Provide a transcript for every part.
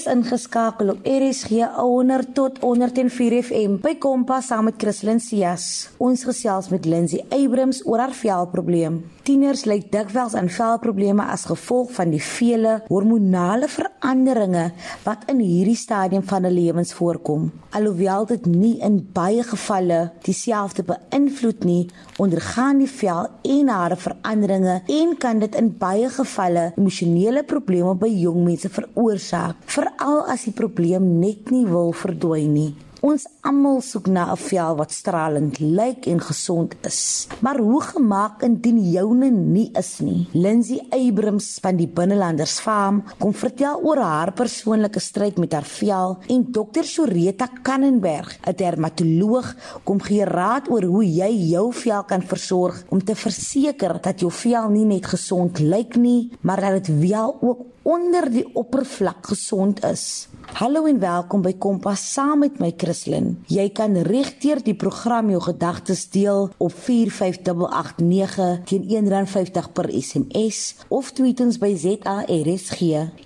Jy's ingeskakel op RSG 100 tot 104 FM by Kompas saam met Christlyn Cias. Ons gesels met Lindsay Abrams oor haar velprobleem. Tieners ly dikwels aan velprobleme as gevolg van die vele hormonale veranderinge wat in hierdie stadium van hulle lewens voorkom. Alhoewel dit nie in baie gevalle dieselfde beïnvloed nie, ondergaan die vel en hare veranderinge en kan dit in baie gevalle emosionele probleme by jong mense veroorsaak, veral as die probleem net nie wil verdwyn nie. Ons almal soek na 'n vel wat stralend lyk en gesond is. Maar hoe gemaak indien joune nie is nie? Lindsay Abrams van die Binnelanders Farm kom vertel oor haar persoonlike stryd met haar vel en Dr. Soreta Kannenberg, 'n dermatoloog, kom gee raad oor hoe jy jou vel kan versorg om te verseker dat jou vel nie net gesond lyk nie, maar dat dit wel ook onder die oppervlak gesond is. Hallo en welkom by Kompas saam met my Christlyn. Jy kan regdeur die program jou gedagtes deel op 45889 teen R1.50 per SMS of tweet ons by ZARSG.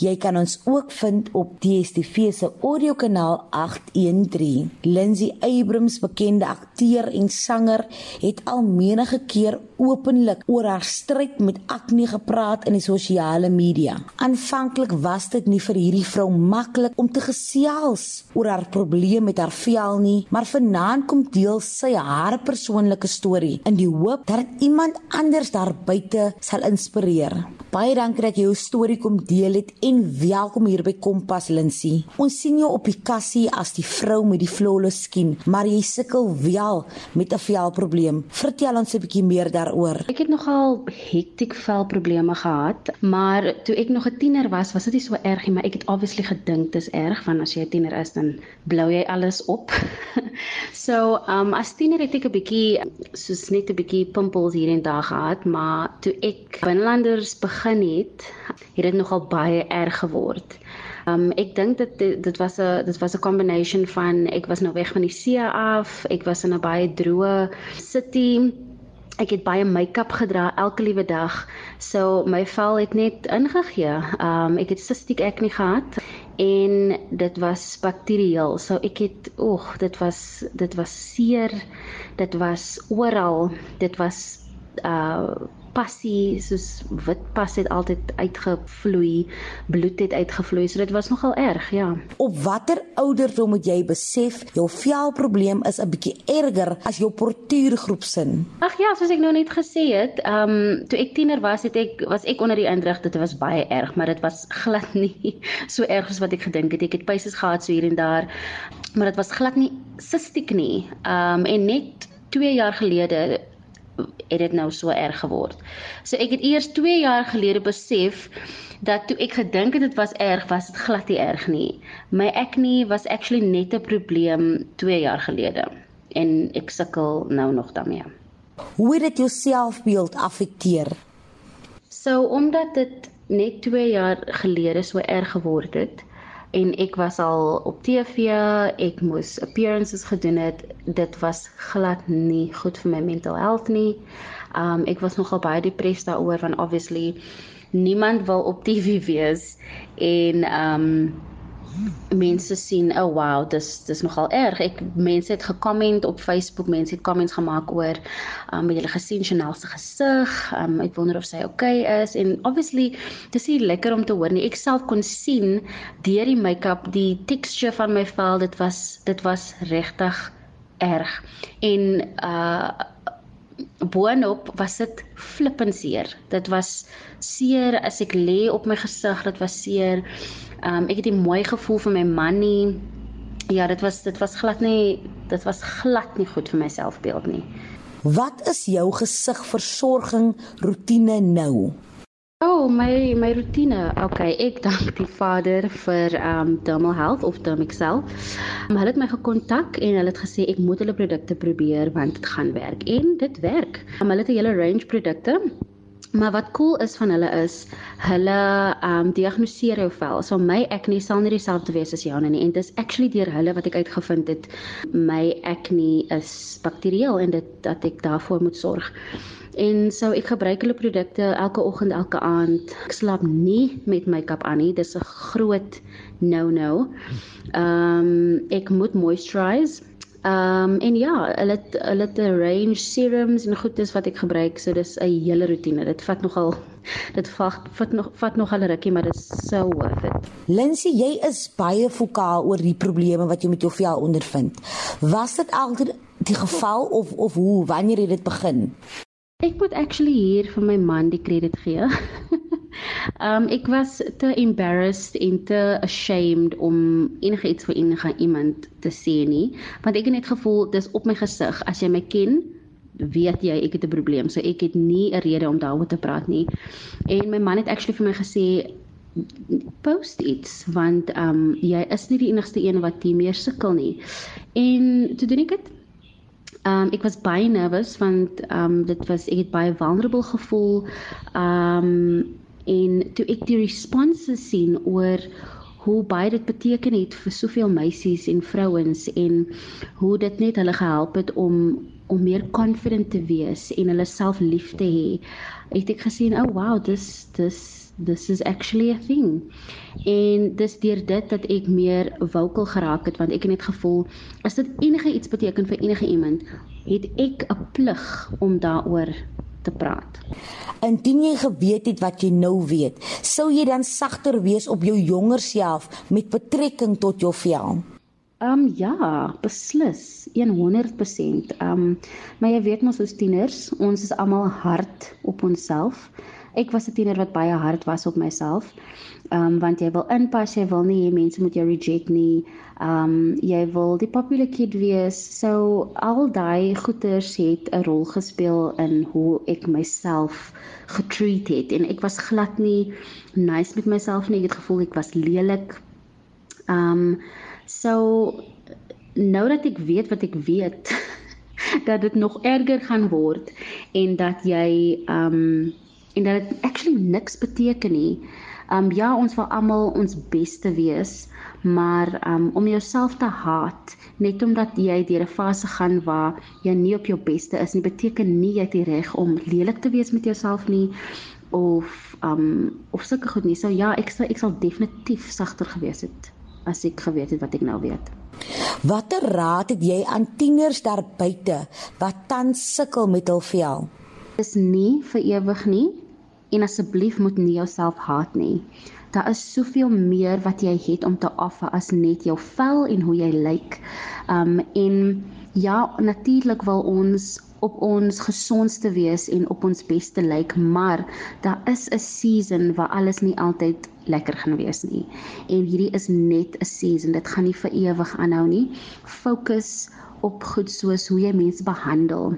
Jy kan ons ook vind op DStv se audiokanaal 813. Lindsay Abrams, bekende akteur en sanger, het al menige keer openlik oor haar stryd met akne gepraat in die sosiale media. Aanvanklik was dit nie vir hierdie vrou maklik om te gesels oor haar probleem met haar vel nie, maar vanaand kom deel sy haar persoonlike storie in die hoop dat iemand anders daar buite sal inspireer. Baie dankie dat jy jou storie kom deel het en welkom hier by Kompas Lindsay. Ons sien jou op die kassie as die vrou met die flawless skin, maar jy sukkel wel met 'n velprobleem. Vertel ons 'n bietjie meer daaroor. Ek het nogal hektiek velprobleme gehad, maar toe ek nog 'n tiener was, was dit nie so erg nie, maar ek het obviously gedink dis erg van as jy 'n tiener is dan blou jy alles op. so, um as tiener het ek 'n bietjie soos net 'n bietjie pimpels hier en daar gehad, maar toe ek binlanders begin het, het dit nogal baie erg geword. Um ek dink dit dit was 'n dit was 'n combination van ek was nou weg van die see af, ek was in 'n baie droë city Ek het baie make-up gedra elke liewe dag. So my vel het net ingegee. Um ek het cystic acne gehad en dit was bakterieël. So ek het oeg, dit was dit was seer. Dit was oral. Dit was uh passie soos wit pas het altyd uitgevloei, bloed het uitgevloei, so dit was nogal erg, ja. Op watter ouderdom moet jy besef jou velprobleem is 'n bietjie erger as jou portuurgroep sin? Ag ja, soos ek nou net gesê het, ehm um, toe ek tiener was, het ek was ek onder die indruk dit was baie erg, maar dit was glad nie so erg as wat ek gedink het. Ek het pyses gehad so hier en daar, maar dit was glad nie sistiek nie. Ehm um, en net 2 jaar gelede het dit nou so erg geword. So ek het eers 2 jaar gelede besef dat toe ek gedink het dit was erg, was dit glad nie erg nie. My acne was actually net 'n probleem 2 jaar gelede en ek sukkel nou nog daarmee. Hoe het dit jou selfbeeld afekteer? So omdat dit net 2 jaar gelede so erg geword het, en ek was al op TV, ek moes appearances gedoen het. Dit was glad nie goed vir my mental health nie. Um ek was nogal baie depressed daaroor want obviously niemand wil op TV wees en um mense sien, "Oh wow, dis dis nogal erg." Ek mense het gekomment op Facebook, mense het comments gemaak oor um het hulle gesien Chanel se gesig. Um ek wonder of sy okay is en obviously dis nie lekker om te hoor nie. Ek self kon sien deur die make-up, die texture van my vel, dit was dit was regtig erg. En uh boonop was dit flippend seer. Dit was seer as ek lê op my gesig, dit was seer. Um ek het 'n mooi gevoel vir my man nie. Ja, dit was dit was glad nie dit was glad nie goed vir my selfbeeld nie. Wat is jou gesigversorging rotine nou? Oh, my my rotine. Okay, ek dank die Vader vir um Dermal Health of Dermixel. Um, hulle het my gekontak en hulle het gesê ek moet hulle produkte probeer want dit gaan werk en dit werk. Um, hulle het 'n hele range produkte Maar wat cool is van hulle is hulle um, diagnoseer jou vel. So my acne sal nie dieselfde wees as joune nie en dit is actually deur hulle wat ek uitgevind het my acne is bakterieël en dit dat ek daarvoor moet sorg. En so ek gebruik hulle produkte elke oggend, elke aand. Ek slaap nie met make-up aan nie. Dis 'n groot no-no. Ehm um, ek moet moisturize Ehm um, en ja, hulle het, hulle het 'n range serums en goedes wat ek gebruik, so dis 'n hele rotine. Dit vat nogal dit vat vat nog vat nog al rukkie, maar dit is so worth it. Lindsay, jy is baie vokaal oor die probleme wat jy met jou vel ondervind. Was dit altyd die geval of of hoe wanneer het dit begin? Ek moet actually hier vir my man die krediet gee. Um ek was te embarrassed en te ashamed om enige iets vir enige iemand te sê nie, want ek het net gevoel dis op my gesig. As jy my ken, weet jy ek het 'n probleem. So ek het nie 'n rede om daaroor te praat nie. En my man het actually vir my gesê post iets want um jy is nie die enigste een wat hier meer sukkel nie. En toe doen ek dit Um ek was baie nervous want um dit was ek het baie vulnerable gevoel. Um en toe ek die responses sien oor hoe baie dit beteken het vir soveel meisies en vrouens en hoe dit net hulle gehelp het om om meer confident te wees en hulle self lief te hê het ek gesien oh wow this this this is actually a thing en dis deur dit dat ek meer vocal geraak het want ek het net gevoel as dit enige iets beteken vir enige iemand het ek 'n plig om daaroor te praat. Indien jy geweet het wat jy nou weet, sou jy dan sagter wees op jou jonger self met betrekking tot jou vel. Ehm um, ja, beslis 100%. Ehm um, maar jy weet mos as tieners, ons is almal hard op onsself. Ek was 'n tiener wat baie hard was op myself. Ehm um, want jy wil inpas, jy wil nie hê mense moet jou reject nie. Ehm um, jy wil die popular kid wees. So al daai goeters het 'n rol gespeel in hoe ek myself getreat het en ek was glad nie nice met myself nie. Ek het gevoel ek was lelik. Ehm um, so nou dat ek weet wat ek weet dat dit nog erger gaan word en dat jy ehm um, en dat dit actually niks beteken nie. Um ja, ons wil almal ons beste wees, maar um om jouself te haat net omdat jy deur 'n fase gaan waar jy nie op jou beste is nie, beteken nie jy het die reg om lelik te wees met jouself nie of um of sulke goed nie. So ja, ek sal ek sal definitief sagter gewees het as ek geweet het wat ek nou weet. Watter raad het jy aan tieners daar buite wat tans sukkel met hul vel? Is nie vir ewig nie en asseblief moet nie jouself haat nie. Daar is soveel meer wat jy het om te offer as net jou vel en hoe jy lyk. Um en ja, natuurlik wil ons op ons gesondste wees en op ons beste lyk, maar daar is 'n season waar alles nie altyd lekker gaan wees nie. En hierdie is net 'n season. Dit gaan nie vir ewig aanhou nie. Fokus op goed soos hoe jy mense behandel,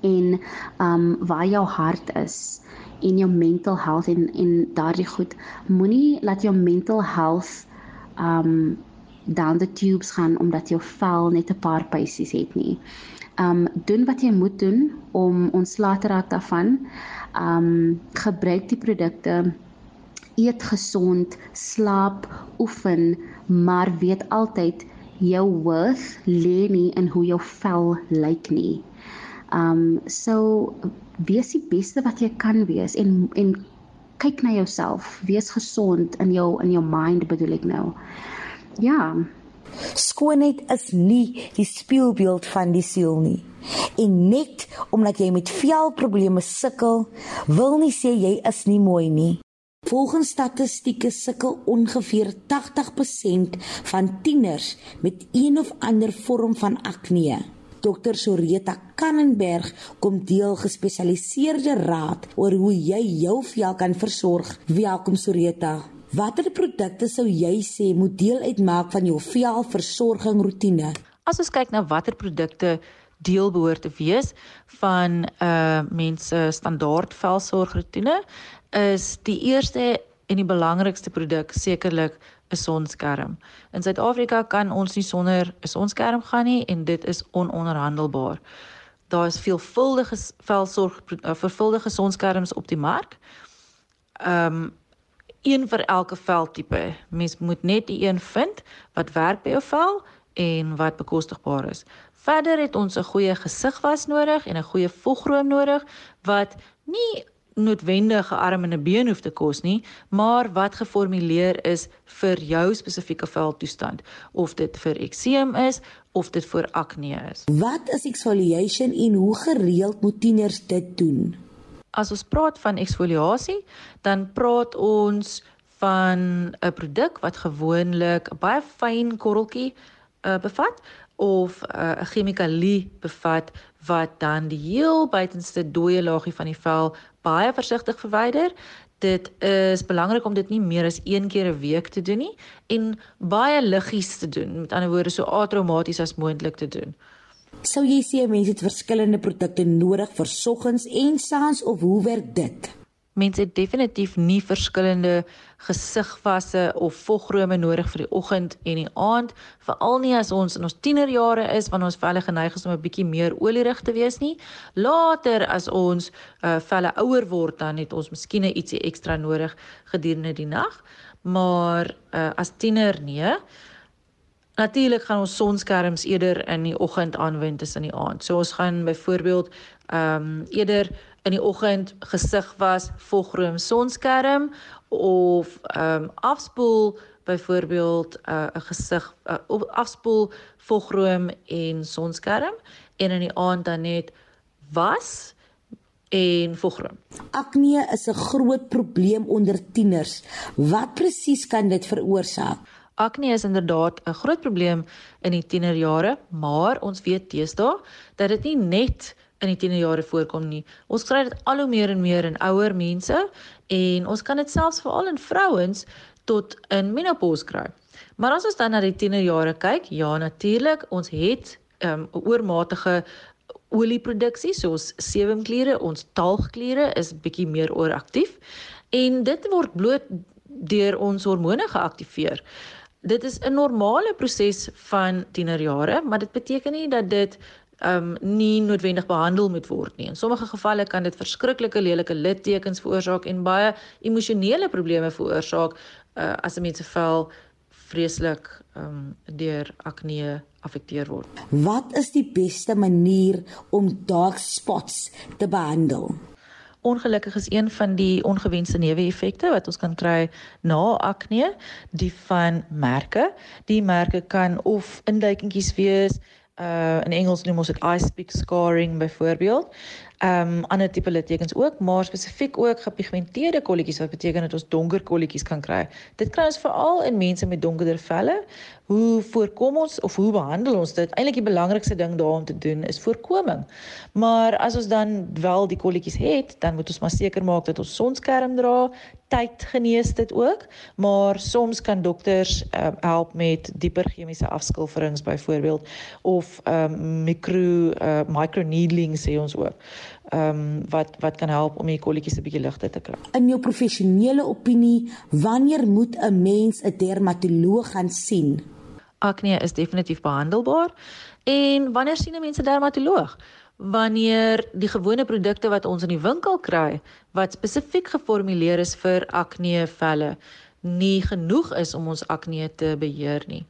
en um waar jou hart is en jou mental health en en daardie goed moenie laat jou mental health um down the tubes gaan omdat jou vel net 'n paar pysies het nie. Um doen wat jy moet doen om ontslae te raak daarvan. Um gebruik die produkte eet gesond, slaap, oefen, maar weet altyd jou worth lê nie in hoe jou vel lyk nie. Um so wees die beste wat jy kan wees en en kyk na jouself. Wees gesond in jou in jou mind bedoel ek nou. Ja. Skoonheid is nie die spieelbeeld van die siel nie. En net omdat jy met velprobleme sukkel, wil nie sê jy is nie mooi nie. Volgens statistieke sukkel ongeveer 80% van tieners met een of ander vorm van akne. Dr. Soreta Kannenberg kom deel gespesialiseerde raad oor hoe jy jou vel kan versorg. Welkom Soreta. Watter produkte sou jy sê moet deel uitmaak van jou velversorging rotine? As ons kyk na watter produkte deel behoort te wees van 'n uh, mens se standaard velsorgrotine, is die eerste en die belangrikste produk sekerlik 'n sonskerm. In Suid-Afrika kan ons nie sonder 'n sonskerm gaan nie en dit is ononderhandelbaar. Daar is veelvuldige velsorg uh, vervuldige sonskerms op die mark. Ehm um, een vir elke veltipe. Mens moet net die een vind wat werk by jou vel en wat bekostigbaar is. Verder het ons 'n goeie gesigwas nodig en 'n goeie vogroom nodig wat nie noodwendige arm en 'n been hoef te kos nie, maar wat geformuleer is vir jou spesifieke veltoestand, of dit vir ekseem is of dit vir akne is. Wat is exfoliation en hoe gereeld moet tieners dit doen? As ons praat van eksfoliasie, dan praat ons van 'n produk wat gewoonlik 'n baie fyn korreltjie uh, bevat of uh, 'n uh, chemikalie bevat wat dan die heel buitenste dooie laagie van die vel baie versigtig verwyder. Dit is belangrik om dit nie meer as een keer 'n week te doen nie en baie liggies te doen. Met ander woorde so atraumaties as moontlik te doen. Sou jy sê mense het verskillende produkte nodig vir soggens en saans of hoe werk dit? Mense het definitief nie verskillende gesigwasse of vogrome nodig vir die oggend en die aand, veral nie as ons in ons tienerjare is wanneer ons velle geneig is om 'n bietjie meer olierig te wees nie. Later as ons uh, velle ouer word, dan het ons miskien ietsie ekstra nodig gedurende die nag, maar uh, as tiener nee. Natuurlik gaan ons sonskerms eerder in die oggend aanwend as in die aand. So ons gaan byvoorbeeld ehm um, eerder in die oggend gesig was volgroom sonskerm of ehm um, afspoel byvoorbeeld uh, 'n uh, gesig uh, afspoel volgroom en sonskerm en in die aand dan net was en volgroom. Akne is 'n groot probleem onder tieners. Wat presies kan dit veroorsaak? Akne is inderdaad 'n groot probleem in die tienerjare, maar ons weet teenoor dat dit nie net in die tienerjare voorkom nie. Ons kry dit al hoe meer en meer in ouer mense en ons kan dit selfs veral in vrouens tot in menopause kry. Maar as ons dan na die tienerjare kyk, ja natuurlik, ons het 'n um, oormatige olieproduksie soos sebumkliere, ons talgkliere is bietjie meer ooraktief en dit word bloot deur ons hormone geaktiveer. Dit is 'n normale proses van tienerjare, maar dit beteken nie dat dit um nie noodwendig behandel moet word nie. In sommige gevalle kan dit verskriklike lelike littekens veroorsaak en baie emosionele probleme veroorsaak uh, as 'n mens se vel vreeslik um deur akne afekteer word. Wat is die beste manier om dark spots te behandel? Ongelukkig is een van die ongewenste neeweffekte wat ons kan kry na akne, die van merke. Die merke kan of induikingkies wees, uh in Engels noem ons dit ice peak scarring byvoorbeeld. Ehm um, ander tipe littekens ook, maar spesifiek ook gepigmenteerde kolletjies wat beteken dat ons donker kolletjies kan kry. Dit kry ons veral in mense met donkerder velle. Hoe voorkom ons of hoe behandel ons dit? Eintlik die belangrikste ding daarom te doen is voorkoming. Maar as ons dan wel die kolletjies het, dan moet ons maar seker maak dat ons sonskerm dra. Tyd genees dit ook, maar soms kan dokters uh, help met dieper chemiese afskilferings byvoorbeeld of ehm um, mikro uh, microneedling sê ons ook ehm um, wat wat kan help om die kolletjies 'n bietjie ligter te kry. In jou professionele opinie, wanneer moet 'n mens 'n dermatoloog gaan sien? Akne is definitief behandelbaar en wanneer sien 'n mens 'n dermatoloog? Wanneer die gewone produkte wat ons in die winkel kry wat spesifiek geformuleer is vir akne velle nie genoeg is om ons akne te beheer nie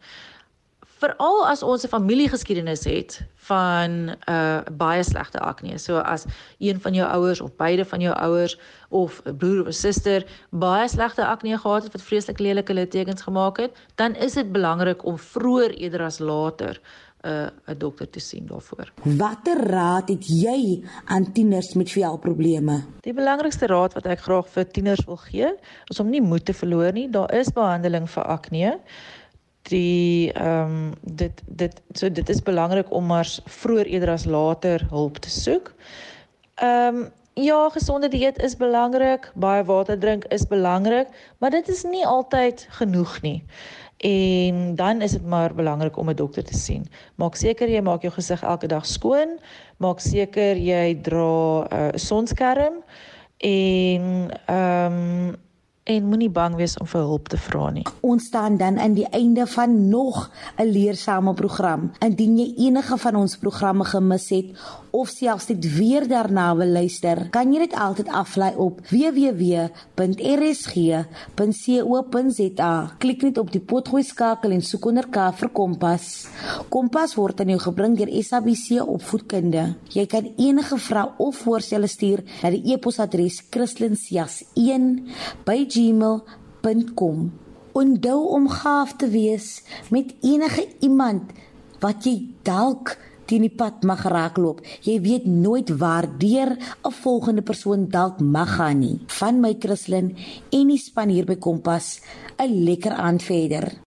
veral as ons 'n familiegeskiedenis het van 'n uh, baie slegte akne. So as een van jou ouers of beide van jou ouers of 'n broer of 'n suster baie slegte akne gehad het wat vreeslik lelike littekens gemaak het, dan is dit belangrik om vroeër eerder as later 'n uh, 'n dokter te sien daarvoor. Watter raad het jy aan tieners met velprobleme? Die belangrikste raad wat ek graag vir tieners wil gee, is om nie moed te verloor nie. Daar is behandeling vir akne die ehm um, dit dit so dit is belangrik om maar vroeër eerder as later hulp te soek. Ehm um, ja, gesonde dieet is belangrik, baie water drink is belangrik, maar dit is nie altyd genoeg nie. En dan is dit maar belangrik om 'n dokter te sien. Maak seker jy maak jou gesig elke dag skoon, maak seker jy dra 'n uh, sonskerm en ehm um, en moenie bang wees om vir hulp te vra nie. Ons staan dan aan die einde van nog 'n leersame program. Indien jy enige van ons programme gemis het of selfs net weer daarna wil luister, kan jy dit altyd aflaai op www.rsg.co.za. Klik net op die potgooi skakel en soek onder K vir Kompas. Kompas word aan jou gebring deur SABC Opvoedkunde. Jy kan enige vrae of voorstelle stuur na die e-posadres christlinsjas1@gmail.com. Onthou om gaaf te wees met enige iemand wat jy dalk teen die pad mag raakloop. Jy weet nooit waardeur 'n volgende persoon dalk mag gaan nie. Van my Christlyn en die span hier by Kompas, 'n lekker aand verder.